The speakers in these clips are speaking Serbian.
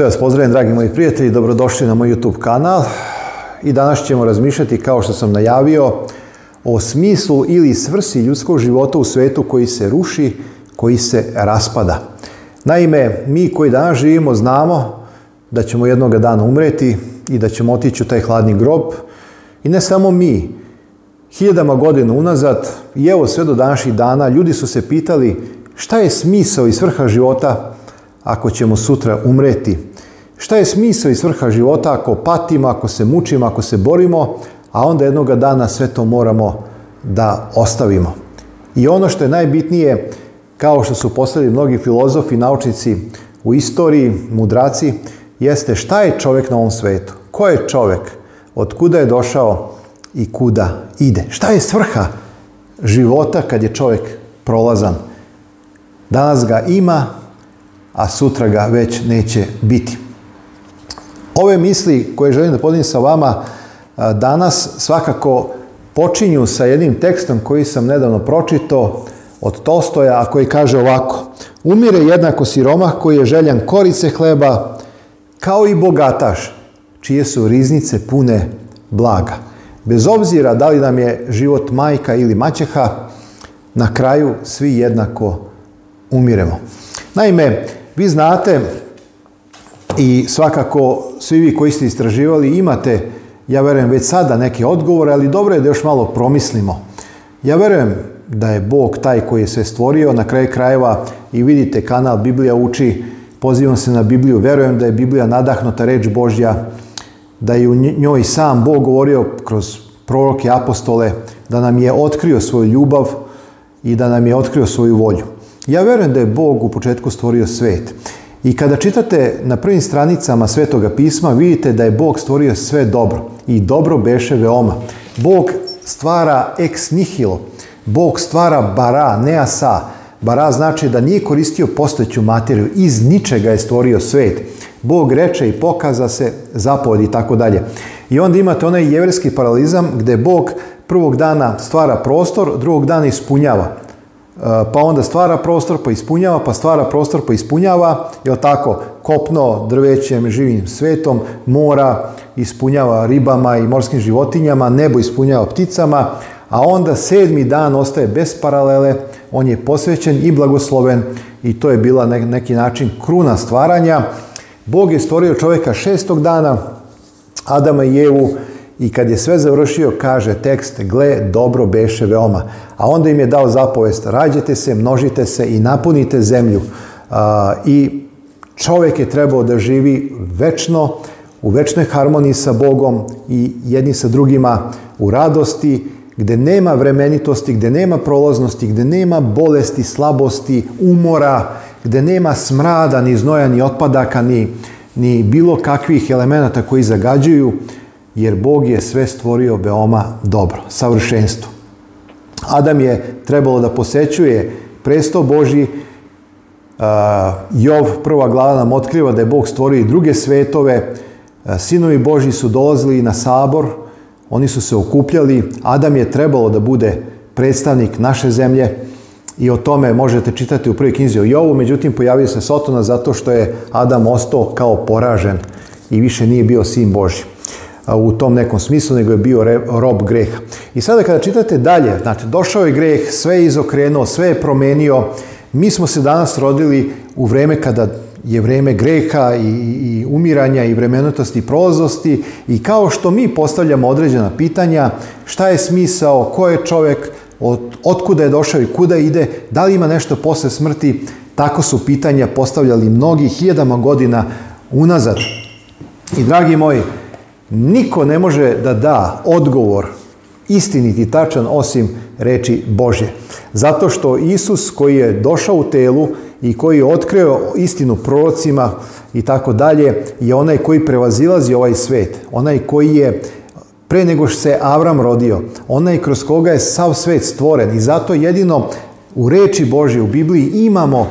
Sve vas pozdravim, dragi moji prijatelji, dobrodošli na moj YouTube kanal. I danas ćemo razmišljati, kao što sam najavio, o smislu ili svrsi ljudskog života u svetu koji se ruši, koji se raspada. Naime, mi koji danas živimo znamo da ćemo jednoga dana umreti i da ćemo otići u taj hladni grob. I ne samo mi, hiljadama godina unazad i evo sve do današnjih dana ljudi su se pitali šta je smisao i svrha života ako ćemo sutra umreti? Šta je smisao i svrha života ako patimo, ako se mučimo, ako se borimo, a onda jednoga dana sve to moramo da ostavimo? I ono što je najbitnije, kao što su postavili mnogi filozofi, naučnici u istoriji, mudraci, jeste šta je čovjek na ovom svetu? Ko je čovjek? Od kuda je došao i kuda ide? Šta je svrha života kad je čovjek prolazan? Danas ga ima, a sutra ga već neće biti. Ove misli koje želim da podijem sa vama danas svakako počinju sa jednim tekstom koji sam nedavno pročito od Tolstoja, a koji kaže ovako. Umire jednako siromah koji je željan korice hleba, kao i bogataš, čije su riznice pune blaga. Bez obzira da li nam je život majka ili maćeha, na kraju svi jednako umiremo. Naime, vi znate i svakako svi vi koji ste istraživali imate, ja vjerujem već sada neke odgovore, ali dobro je da još malo promislimo. Ja vjerujem da je Bog taj koji je sve stvorio, na kraju krajeva i vidite kanal Biblija uči, pozivam se na Bibliju, vjerujem da je Biblija nadahnuta reč Božja, da je u njoj sam Bog govorio kroz proroke apostole, da nam je otkrio svoju ljubav i da nam je otkrio svoju volju. Ja vjerujem da je Bog u početku stvorio svet. I kada čitate na prvim stranicama Svetoga pisma, vidite da je Bog stvorio sve dobro. I dobro beše veoma. Bog stvara ex nihilo. Bog stvara bara, ne asa. Bara znači da nije koristio postojeću materiju. Iz ničega je stvorio svet. Bog reče i pokaza se, zapovedi i tako dalje. I onda imate onaj jeverski paralizam gdje Bog prvog dana stvara prostor, drugog dana ispunjava pa onda stvara prostor, pa ispunjava, pa stvara prostor, pa ispunjava, jel tako, kopno drvećem, živim svetom, mora ispunjava ribama i morskim životinjama, nebo ispunjava pticama, a onda sedmi dan ostaje bez paralele, on je posvećen i blagosloven i to je bila neki način kruna stvaranja. Bog je stvorio čovjeka šestog dana, Adama i Jevu i kad je sve završio, kaže tekst, gle, dobro beše veoma. A onda im je dao zapovest, Rađete se, množite se i napunite zemlju. I čovjek je trebao da živi večno, u večnoj harmoniji sa Bogom i jedni sa drugima u radosti, gdje nema vremenitosti, gdje nema prolaznosti, gdje nema bolesti, slabosti, umora, gdje nema smrada, ni znoja, ni otpadaka, ni, ni bilo kakvih elemenata koji zagađuju jer Bog je sve stvorio veoma dobro, savršenstvo. Adam je trebalo da posećuje presto Boži. Jov prva glava nam otkriva da je Bog stvorio i druge svetove, sinovi Božji su dolazili na sabor, oni su se okupljali, Adam je trebalo da bude predstavnik naše zemlje i o tome možete čitati u prvoj knjizi o Jovu, međutim pojavio se Sotona zato što je Adam ostao kao poražen i više nije bio sin Boži u tom nekom smislu, nego je bio rob greha. I sada kada čitate dalje, znači došao je greh, sve je izokrenuo, sve je promenio, mi smo se danas rodili u vrijeme kada je vrijeme greha i, i umiranja i vremenotosti i prolaznosti i kao što mi postavljamo određena pitanja, šta je smisao, ko je čovjek, od, otkuda je došao i kuda ide, da li ima nešto posle smrti, tako su pitanja postavljali mnogi hiljadama godina unazad. I dragi moji, Niko ne može da da odgovor istiniti tačan osim reči Božje. Zato što Isus koji je došao u telu i koji je otkrio istinu prorocima i tako dalje je onaj koji prevazilazi ovaj svet. Onaj koji je pre nego što se Avram rodio, onaj kroz koga je sav svet stvoren i zato jedino u reči Božje, u Bibliji imamo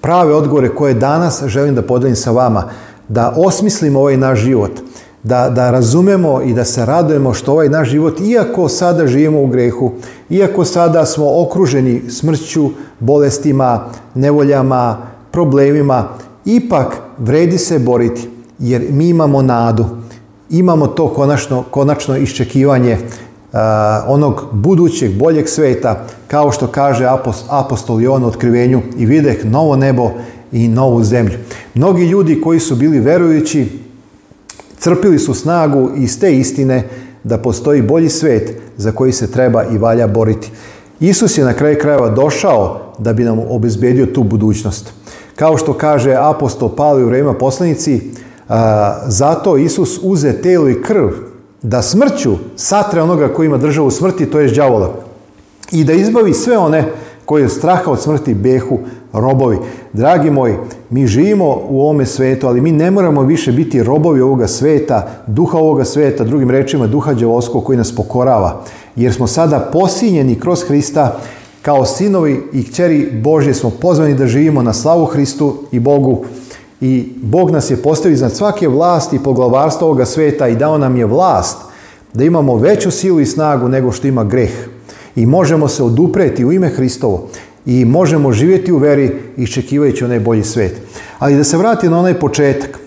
prave odgovore koje danas želim da podelim sa vama, da osmislimo ovaj naš život – da, da razumemo i da se radujemo što ovaj naš život, iako sada živimo u grehu, iako sada smo okruženi smrću, bolestima, nevoljama, problemima, ipak vredi se boriti jer mi imamo nadu. Imamo to konačno, konačno iščekivanje uh, onog budućeg, boljeg sveta, kao što kaže apost, apostol Jovan u otkrivenju i videh novo nebo i novu zemlju. Mnogi ljudi koji su bili verujući, Crpili su snagu iz te istine da postoji bolji svet za koji se treba i valja boriti. Isus je na kraju krajeva došao da bi nam obezbedio tu budućnost. Kao što kaže apostol Pali u vrema poslanici, zato Isus uze telo i krv da smrću satre onoga koji ima državu smrti, to je đavola. I da izbavi sve one koji straha od smrti behu robovi. Dragi moji, mi živimo u ovome svetu, ali mi ne moramo više biti robovi ovoga sveta, duha ovoga sveta, drugim rečima duha djevolskog koji nas pokorava. Jer smo sada posinjeni kroz Hrista, kao sinovi i kćeri Božje smo pozvani da živimo na slavu Hristu i Bogu. I Bog nas je postavio iznad svake vlasti i poglavarstva ovoga sveta i dao nam je vlast da imamo veću silu i snagu nego što ima greh. I možemo se odupreti u ime Hristovo i možemo živjeti u veri iščekivajući onaj bolji svet. Ali da se vrati na onaj početak.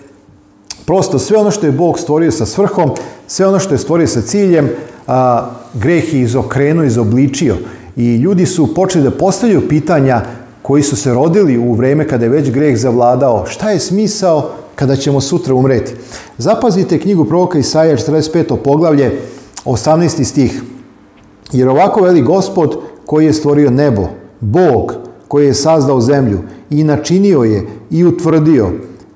Prosto sve ono što je Bog stvorio sa svrhom, sve ono što je stvorio sa ciljem, a, greh je izokrenuo, izobličio. I ljudi su počeli da postavljaju pitanja koji su se rodili u vrijeme kada je već greh zavladao. Šta je smisao kada ćemo sutra umreti? Zapazite knjigu proroka Isaija 45. poglavlje 18. stih. Jer ovako veli gospod koji je stvorio nebo, Bog koji je sazdao zemlju i načinio je i utvrdio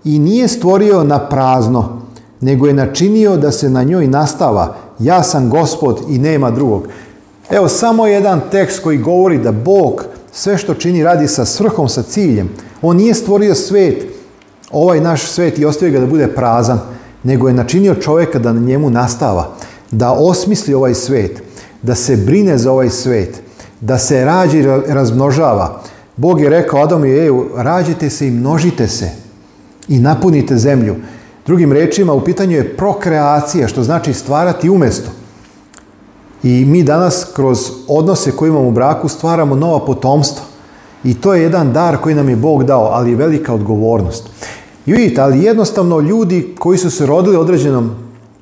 i nije stvorio na prazno, nego je načinio da se na njoj nastava. Ja sam gospod i nema drugog. Evo samo jedan tekst koji govori da Bog sve što čini radi sa svrhom, sa ciljem. On nije stvorio svet, ovaj naš svet i ostavio ga da bude prazan, nego je načinio čovjeka da na njemu nastava, da osmisli ovaj svet, da se brine za ovaj svet, da se rađi i razmnožava. Bog je rekao Adamu i Eju, rađite se i množite se i napunite zemlju. Drugim riječima, u pitanju je prokreacija, što znači stvarati umjesto. I mi danas kroz odnose koje imamo u braku stvaramo nova potomstva. I to je jedan dar koji nam je Bog dao, ali je velika odgovornost. I vidite, ali jednostavno ljudi koji su se rodili u određenom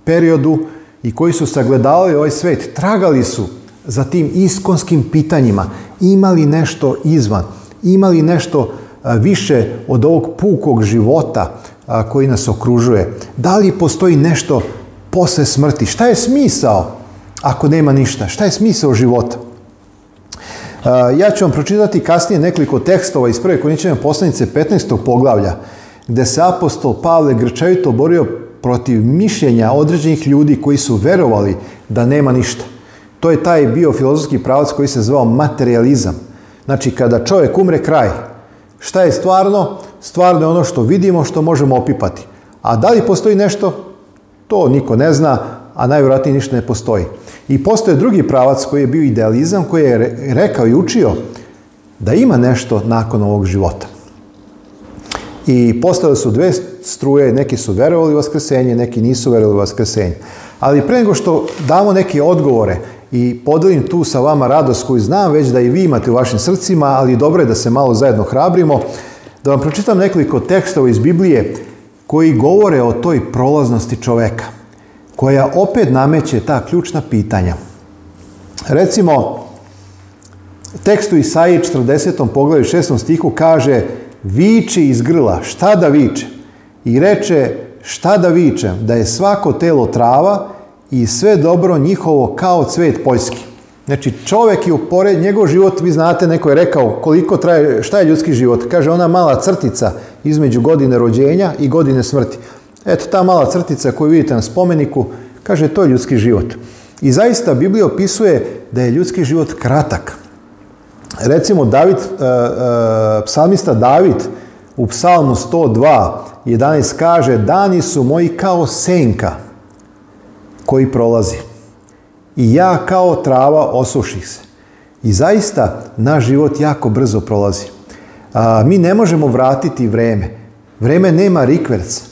periodu i koji su sagledali ovaj svet, tragali su za tim iskonskim pitanjima. Ima li nešto izvan? Ima li nešto e, više od ovog pukog života e, koji nas okružuje? Da li postoji nešto posle smrti? Šta je smisao ako nema ništa? Šta je smisao života? E, ja ću vam pročitati kasnije nekoliko tekstova iz prve koničene poslanice 15. poglavlja, gdje se apostol Pavle grčevito borio protiv mišljenja određenih ljudi koji su verovali da nema ništa. To je taj bio filozofski pravac koji se zvao materializam. Znači, kada čovjek umre, kraj. Šta je stvarno? Stvarno je ono što vidimo, što možemo opipati. A da li postoji nešto? To niko ne zna, a najvjerojatnije ništa ne postoji. I postoje drugi pravac koji je bio idealizam, koji je rekao i učio da ima nešto nakon ovog života. I postale su dve struje, neki su verovali u vaskrsenje, neki nisu verovali u vaskrsenje. Ali pre nego što damo neke odgovore i podelim tu sa vama radost koju znam već da i vi imate u vašim srcima, ali dobro je da se malo zajedno hrabrimo. Da vam pročitam nekoliko tekstova iz Biblije koji govore o toj prolaznosti čoveka, koja opet nameće ta ključna pitanja. Recimo, tekstu Isaije 40. poglavlju 6. stihu kaže viči iz grla, šta da viče? I reče šta da vičem, da je svako telo trava i sve dobro njihovo kao cvet poljski. Znači čovjek je upored, njegov život, vi znate, neko je rekao koliko traje, šta je ljudski život? Kaže ona mala crtica između godine rođenja i godine smrti. Eto ta mala crtica koju vidite na spomeniku, kaže to je ljudski život. I zaista Biblija opisuje da je ljudski život kratak. Recimo David, e, e, psalmista David u psalmu 102, 11 kaže dani su moji kao senka koji prolazi. I ja kao trava osuših se. I zaista naš život jako brzo prolazi. A, mi ne možemo vratiti vreme. Vreme nema rikverc.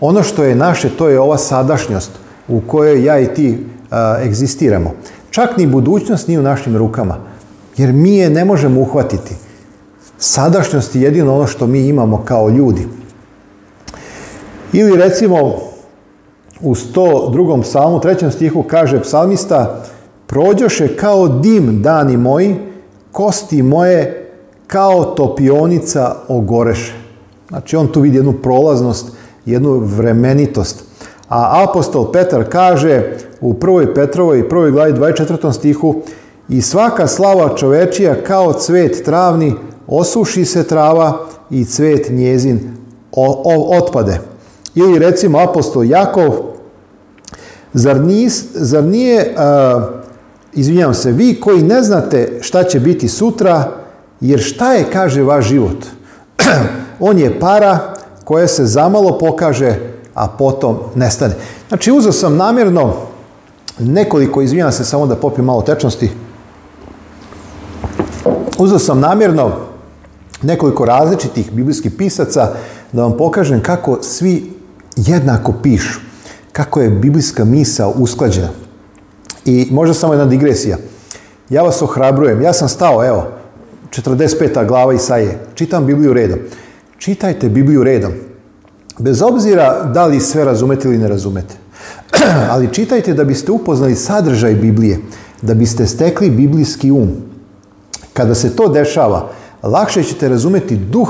Ono što je naše, to je ova sadašnjost u kojoj ja i ti a, egzistiramo. Čak ni budućnost nije u našim rukama, jer mi je ne možemo uhvatiti. Sadašnjost je jedino ono što mi imamo kao ljudi. Ili recimo, u 102. psalmu, 3. stihu kaže psalmista Prođoše kao dim dani moji, kosti moje kao topionica ogoreše. Znači on tu vidi jednu prolaznost, jednu vremenitost. A apostol Petar kaže u 1. Petrovoj 1. glavi 24. stihu I svaka slava čovečija kao cvet travni, osuši se trava i cvet njezin otpade. Ili recimo apostol Jakov Zar, nis, nije, uh, izvinjavam se, vi koji ne znate šta će biti sutra, jer šta je, kaže, vaš život? On je para koja se zamalo pokaže, a potom nestane. Znači, uzeo sam namjerno nekoliko, izvinjavam se, samo da popim malo tečnosti, uzeo sam namjerno nekoliko različitih biblijskih pisaca da vam pokažem kako svi jednako pišu kako je biblijska misa usklađena. I možda samo jedna digresija. Ja vas ohrabrujem. Ja sam stao, evo, 45. glava Isaije. Čitam Bibliju redom. Čitajte Bibliju redom. Bez obzira da li sve razumete ili ne razumete. Ali čitajte da biste upoznali sadržaj Biblije. Da biste stekli biblijski um. Kada se to dešava, lakše ćete razumeti duh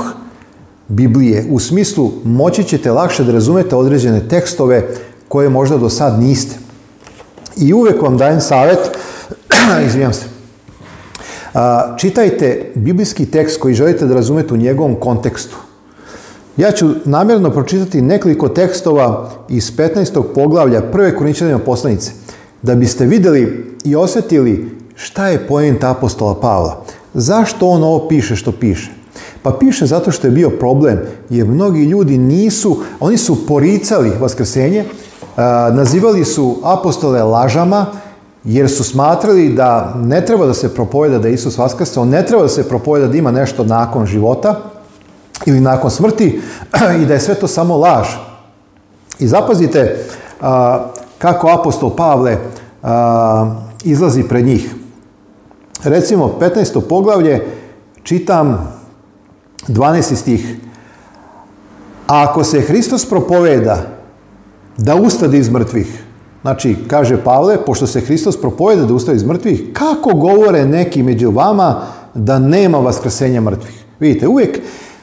Biblije. U smislu, moći ćete lakše da razumete određene tekstove, koje možda do sad niste. I uvijek vam dajem savjet, izvijem se, čitajte biblijski tekst koji želite da razumete u njegovom kontekstu. Ja ću namjerno pročitati nekoliko tekstova iz 15. poglavlja prve Koriničanima poslanice, da biste vidjeli i osjetili šta je pojent apostola Pavla. Zašto on ovo piše što piše? Pa piše zato što je bio problem, jer mnogi ljudi nisu, oni su poricali vaskrsenje, Nazivali su apostole lažama jer su smatrali da ne treba da se propoveda da je Isus vaskrsao, ne treba da se propoveda da ima nešto nakon života ili nakon smrti i da je sve to samo laž. I zapazite kako apostol Pavle izlazi pred njih. Recimo, 15. poglavlje čitam 12. stih. ako se Hristos propoveda da ustade iz mrtvih. Znači, kaže Pavle, pošto se Hristos propojede da ustade iz mrtvih, kako govore neki među vama da nema vaskrsenja mrtvih? Vidite, uvijek,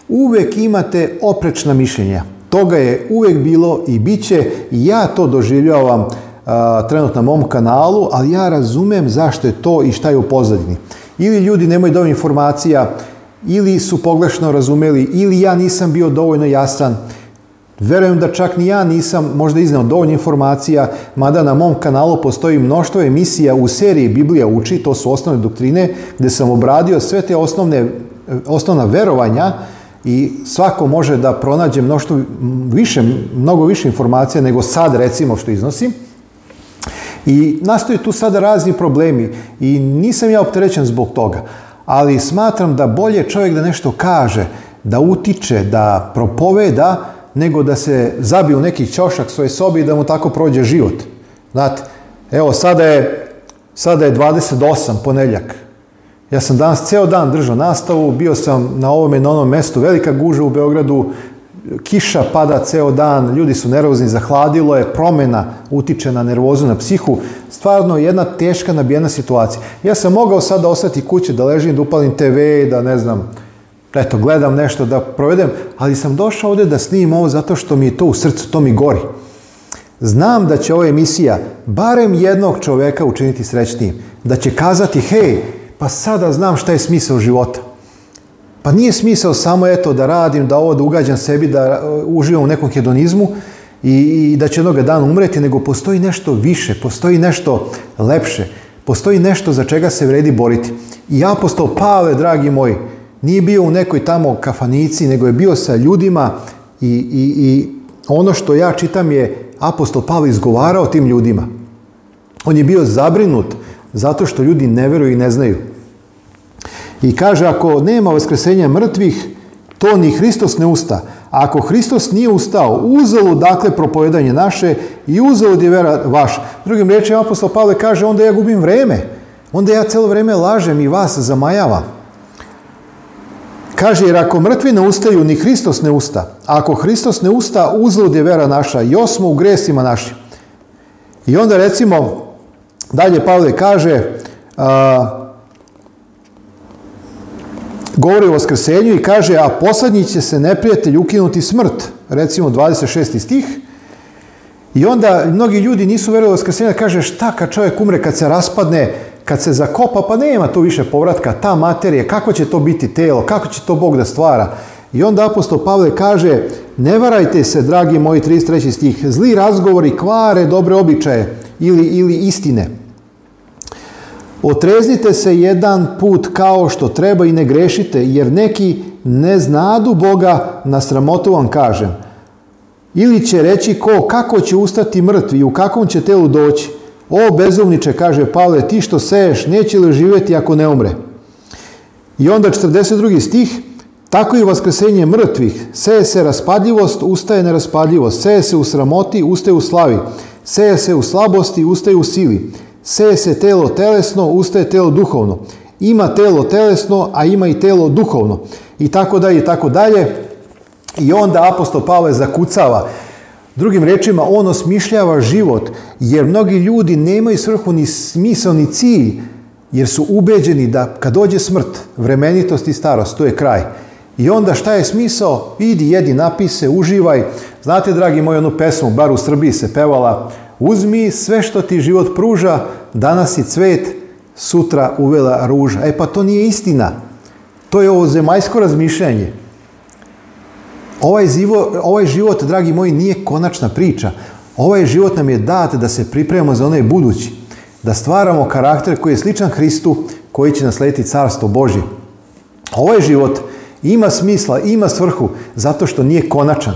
uvijek imate oprečna mišljenja. Toga je uvijek bilo i bit će. Ja to doživljavam a, trenutno na mom kanalu, ali ja razumem zašto je to i šta je u pozadini. Ili ljudi nemaju dovoljno informacija, ili su pogrešno razumeli, ili ja nisam bio dovoljno jasan. Verujem da čak ni ja nisam možda iznao dovoljno informacija, mada na mom kanalu postoji mnoštvo emisija u seriji Biblija uči, to su osnovne doktrine, gdje sam obradio sve te osnovne, osnovna verovanja i svako može da pronađe mnoštvo više, mnogo više informacija nego sad recimo što iznosim. I nastaju tu sada razni problemi i nisam ja opterećen zbog toga, ali smatram da bolje čovjek da nešto kaže, da utiče, da propoveda, nego da se zabije u neki čošak svoje sobi i da mu tako prođe život. Znate, evo sada je, sada je 28 poneljak. Ja sam danas ceo dan držao nastavu, bio sam na ovome i na onom mjestu, velika guža u Beogradu, kiša pada ceo dan, ljudi su nervozni, zahladilo je, promjena utiče na nervozu, na psihu. Stvarno jedna teška nabijena situacija. Ja sam mogao sada ostati kući da ležim, da upalim TV, da ne znam, pa eto, gledam nešto da provedem, ali sam došao ovdje da snimim ovo zato što mi je to u srcu, to mi gori. Znam da će ova emisija barem jednog čovjeka učiniti srećnijim. Da će kazati, hej, pa sada znam šta je smisao života. Pa nije smisao samo eto da radim, da ovo da ugađam sebi, da e, uživam u nekom hedonizmu i, da će jednoga dana umreti, nego postoji nešto više, postoji nešto lepše, postoji nešto za čega se vredi boriti. I apostol Pavle, dragi moji, nije bio u nekoj tamo kafanici, nego je bio sa ljudima i, i, i ono što ja čitam je apostol Pavel izgovarao tim ljudima. On je bio zabrinut zato što ljudi ne veruju i ne znaju. I kaže, ako nema vaskresenja mrtvih, to ni Hristos ne usta. A ako Hristos nije ustao, uzelo dakle propovedanje naše i uzelo je vera vaš. Drugim riječima apostol Pavle kaže, onda ja gubim vreme. Onda ja cijelo vrijeme lažem i vas zamajavam. Kaže, jer ako mrtvi ne ustaju, ni Hristos ne usta. A ako Hristos ne usta, uzlud je vera naša. I osmo u gresima našim. I onda recimo, dalje Pavle kaže, a, govori o vaskrsenju i kaže, a posljednji će se neprijatelj ukinuti smrt. Recimo 26. stih. I onda mnogi ljudi nisu vjerovali da kaže, šta kad čovjek umre, kad se raspadne, kad se zakopa, pa nema tu više povratka, ta materija, kako će to biti telo, kako će to Bog da stvara. I onda apostol Pavle kaže, ne varajte se, dragi moji, 33. stih, zli razgovori kvare dobre običaje ili, ili istine. Otreznite se jedan put kao što treba i ne grešite, jer neki ne znadu Boga, na sramotu vam kažem. Ili će reći ko, kako će ustati mrtvi, u kakvom će telu doći. O bezumniče, kaže Pavle, ti što seješ, neće li živjeti ako ne umre? I onda 42. stih, tako i vaskrsenje mrtvih. Seje se raspadljivost, ustaje neraspadljivost. Seje se u sramoti, ustaje u slavi. Seje se u slabosti, ustaje u sili. Seje se telo telesno, ustaje telo duhovno. Ima telo telesno, a ima i telo duhovno. I tako dalje, i tako dalje. I onda apostol Pavle zakucava. Drugim rečima, on osmišljava život, jer mnogi ljudi nemaju svrhu ni smisao ni cilj, jer su ubeđeni da kad dođe smrt, vremenitost i starost, to je kraj. I onda šta je smisao? Idi, jedi, napise, uživaj. Znate, dragi moji, onu pesmu, bar u Srbiji se pevala, uzmi sve što ti život pruža, danas je cvet, sutra uvela ruža. E pa to nije istina. To je ovo zemaljsko razmišljanje. Ovaj, zivo, ovaj život, dragi moji, nije konačna priča. Ovaj život nam je dat da se pripremamo za onaj budući. Da stvaramo karakter koji je sličan Hristu, koji će naslediti carstvo Božje. Ovaj život ima smisla, ima svrhu, zato što nije konačan.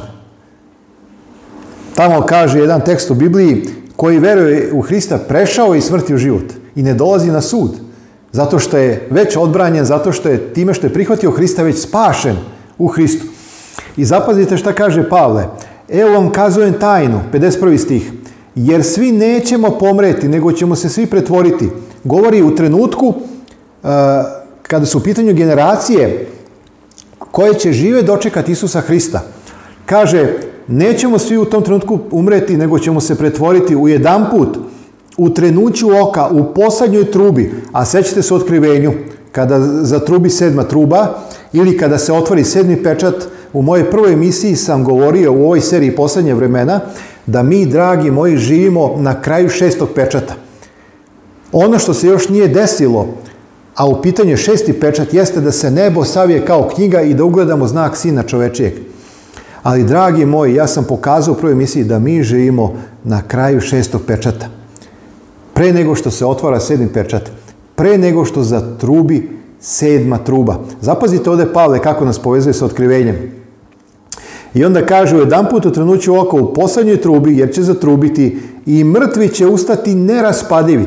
Tamo kaže jedan tekst u Bibliji, koji vjeruje u Hrista prešao i smrti u život i ne dolazi na sud. Zato što je već odbranjen, zato što je time što je prihvatio Hrista već spašen u Hristu. I zapazite šta kaže Pavle. Evo vam kazujem tajnu, 51. stih. Jer svi nećemo pomreti, nego ćemo se svi pretvoriti. Govori u trenutku e, kada su u pitanju generacije koje će žive dočekati Isusa Hrista. Kaže, nećemo svi u tom trenutku umreti, nego ćemo se pretvoriti u jedan put, u trenuću oka, u posljednjoj trubi, a sećate se otkrivenju, kada zatrubi sedma truba ili kada se otvori sedmi pečat, u mojoj prvoj emisiji sam govorio u ovoj seriji posljednje vremena da mi, dragi moji, živimo na kraju šestog pečata. Ono što se još nije desilo, a u pitanju šesti pečat, jeste da se nebo savije kao knjiga i da ugledamo znak Sina čovečijeg. Ali, dragi moji, ja sam pokazao u prvoj emisiji da mi živimo na kraju šestog pečata. Pre nego što se otvara sedmi pečat, pre nego što zatrubi sedma truba. Zapazite ovdje Pavle kako nas povezuje sa otkrivenjem. I onda kažu jedan put u oko u posljednjoj trubi jer će zatrubiti i mrtvi će ustati neraspadljivi.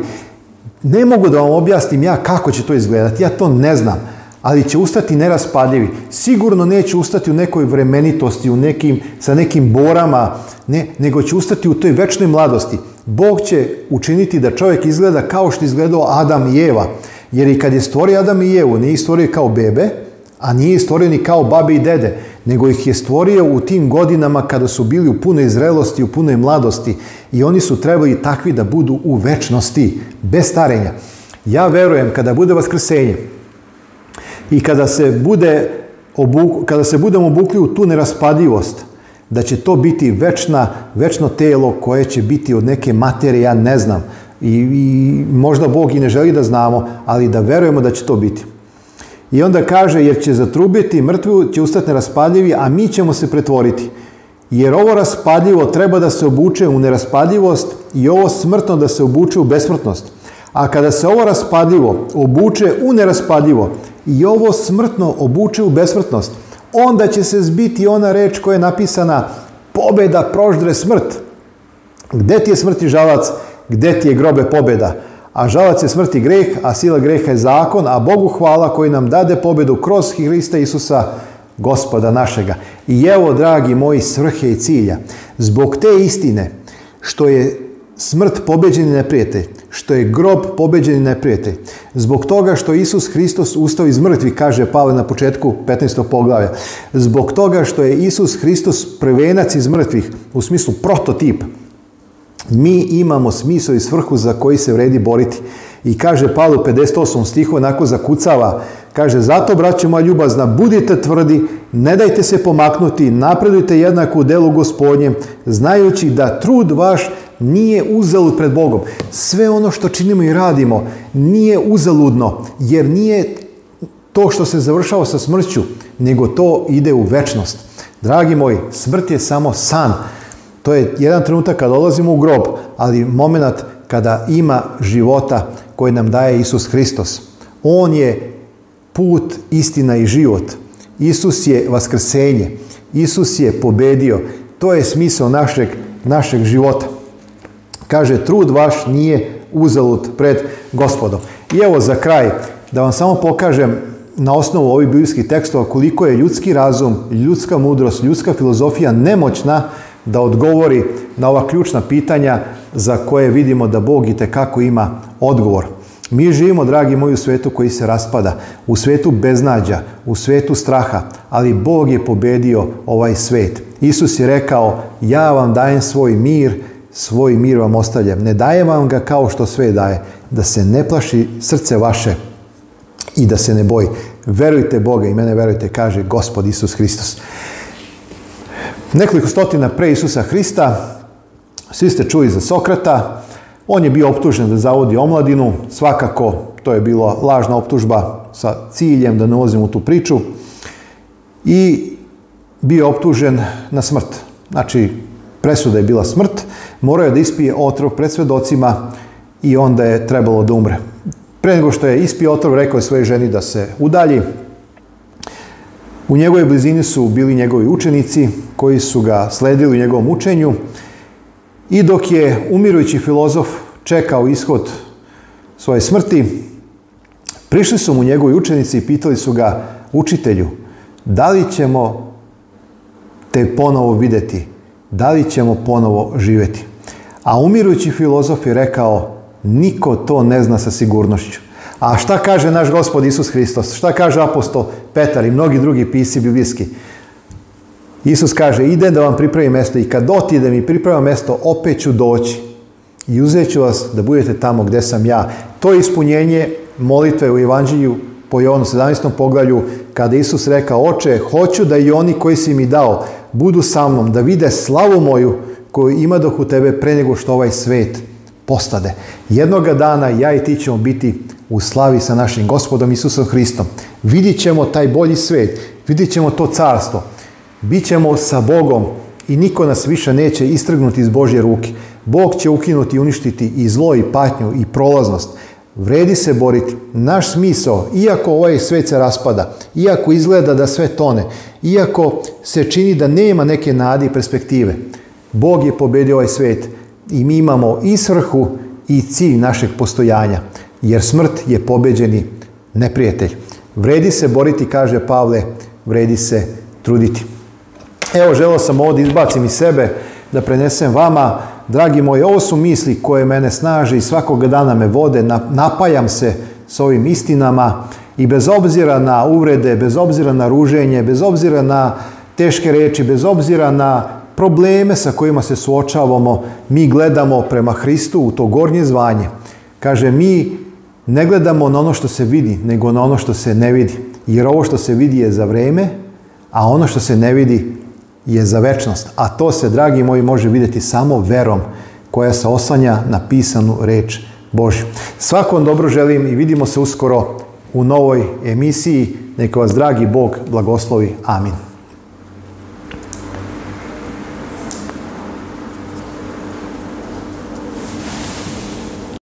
Ne mogu da vam objasnim ja kako će to izgledati, ja to ne znam, ali će ustati neraspadljivi. Sigurno neće ustati u nekoj vremenitosti, u nekim, sa nekim borama, ne, nego će ustati u toj večnoj mladosti. Bog će učiniti da čovjek izgleda kao što izgledao Adam i Eva. Jer i kad je stvorio Adam i Evu, nije stvorio kao bebe, a nije stvoreni kao babe i dede, nego ih je stvorio u tim godinama kada su bili u punoj zrelosti, u punoj mladosti i oni su trebali takvi da budu u večnosti, bez starenja. Ja verujem kada bude vaskrsenje i kada se, bude kada se budemo obukli u tu neraspadljivost, da će to biti večna, večno telo koje će biti od neke materije, ja ne znam. I, I možda Bog i ne želi da znamo, ali da verujemo da će to biti. I onda kaže, jer će zatrubiti, mrtvu, će ustati neraspadljivi, a mi ćemo se pretvoriti. Jer ovo raspadljivo treba da se obuče u neraspadljivost i ovo smrtno da se obuče u besmrtnost. A kada se ovo raspadljivo obuče u neraspadljivo i ovo smrtno obuče u besmrtnost, onda će se zbiti ona reč koja je napisana pobeda proždre smrt. Gde ti je smrti žalac, gde ti je grobe pobeda? a žalac je smrti greh, a sila greha je zakon, a Bogu hvala koji nam dade pobjedu kroz Hrista Isusa, gospoda našega. I evo, dragi moji, svrhe i cilja. Zbog te istine, što je smrt pobeđeni neprijatelj, što je grob pobeđeni neprijatelj. Zbog toga što Isus Hristos ustao iz mrtvi, kaže Pavel na početku 15. poglavlja. Zbog toga što je Isus Hristos prvenac iz mrtvih, u smislu prototip, mi imamo smisao i svrhu za koji se vredi boriti. I kaže palu 58. stihu, onako zakucava, kaže, zato, braće moja ljubazna, budite tvrdi, ne dajte se pomaknuti, napredujte jednako u delu gospodnjem, znajući da trud vaš nije uzalud pred Bogom. Sve ono što činimo i radimo nije uzaludno, jer nije to što se završava sa smrću, nego to ide u večnost. Dragi moji, smrt je samo san. To je jedan trenutak kada dolazimo u grob, ali moment kada ima života koji nam daje Isus Hristos. On je put, istina i život. Isus je vaskrsenje. Isus je pobedio. To je smisao našeg, našeg života. Kaže, trud vaš nije uzalud pred gospodom. I evo za kraj, da vam samo pokažem na osnovu ovih biblijskih tekstova koliko je ljudski razum, ljudska mudrost, ljudska filozofija nemoćna da odgovori na ova ključna pitanja za koje vidimo da Bog i tekako ima odgovor. Mi živimo, dragi moji, u svetu koji se raspada, u svetu beznađa, u svetu straha, ali Bog je pobedio ovaj svet. Isus je rekao, ja vam dajem svoj mir, svoj mir vam ostavljam. Ne dajem vam ga kao što sve daje, da se ne plaši srce vaše i da se ne boji. Verujte Boga i mene verujte, kaže Gospod Isus Hristos. Nekoliko stotina pre Isusa Hrista, svi ste čuli za Sokrata, on je bio optužen da zavodi omladinu, svakako to je bila lažna optužba sa ciljem da ne ulazim u tu priču i bio optužen na smrt. Znači, presuda je bila smrt, morao je da ispije otrov pred svedocima i onda je trebalo da umre. Pre nego što je ispio otrov, rekao je svojoj ženi da se udalji, u njegovoj blizini su bili njegovi učenici koji su ga sledili u njegovom učenju i dok je umirujući filozof čekao ishod svoje smrti, prišli su mu njegovi učenici i pitali su ga učitelju, da li ćemo te ponovo vidjeti, da li ćemo ponovo živjeti. A umirujući filozof je rekao, niko to ne zna sa sigurnošću. A šta kaže naš gospod Isus Hristos? Šta kaže apostol Petar i mnogi drugi pisci biblijski? Isus kaže, idem da vam pripremim mjesto i kad otidem i pripremam mjesto, opet ću doći i uzet ću vas da budete tamo gdje sam ja. To je ispunjenje molitve u Evanđelju po Jovanu 17. poglavlju, kada Isus reka, oče, hoću da i oni koji si mi dao budu sa mnom, da vide slavu moju koju ima dok u tebe pre nego što ovaj svet postade. Jednoga dana ja i ti ćemo biti u slavi sa našim gospodom Isusom Hristom. Vidjet ćemo taj bolji svet. vidjet ćemo to carstvo, bit ćemo sa Bogom i niko nas više neće istrgnuti iz Božje ruke. Bog će ukinuti i uništiti i zlo i patnju i prolaznost. Vredi se boriti. Naš smisao, iako ovaj svet se raspada, iako izgleda da sve tone, iako se čini da nema neke nade i perspektive, Bog je pobedio ovaj svet i mi imamo i svrhu i cilj našeg postojanja jer smrt je pobeđeni neprijatelj. Vredi se boriti, kaže Pavle, vredi se truditi. Evo, želo sam ovdje izbacim iz sebe, da prenesem vama. Dragi moji, ovo su misli koje mene snaže i svakog dana me vode, napajam se s ovim istinama i bez obzira na uvrede, bez obzira na ruženje, bez obzira na teške reči, bez obzira na probleme sa kojima se suočavamo, mi gledamo prema Hristu u to gornje zvanje. Kaže, mi ne gledamo na ono što se vidi, nego na ono što se ne vidi. Jer ovo što se vidi je za vrijeme, a ono što se ne vidi je za večnost. A to se, dragi moji, može vidjeti samo verom koja se oslanja na pisanu reč Božju. Svakom dobro želim i vidimo se uskoro u novoj emisiji. Neka vas dragi Bog blagoslovi. Amin.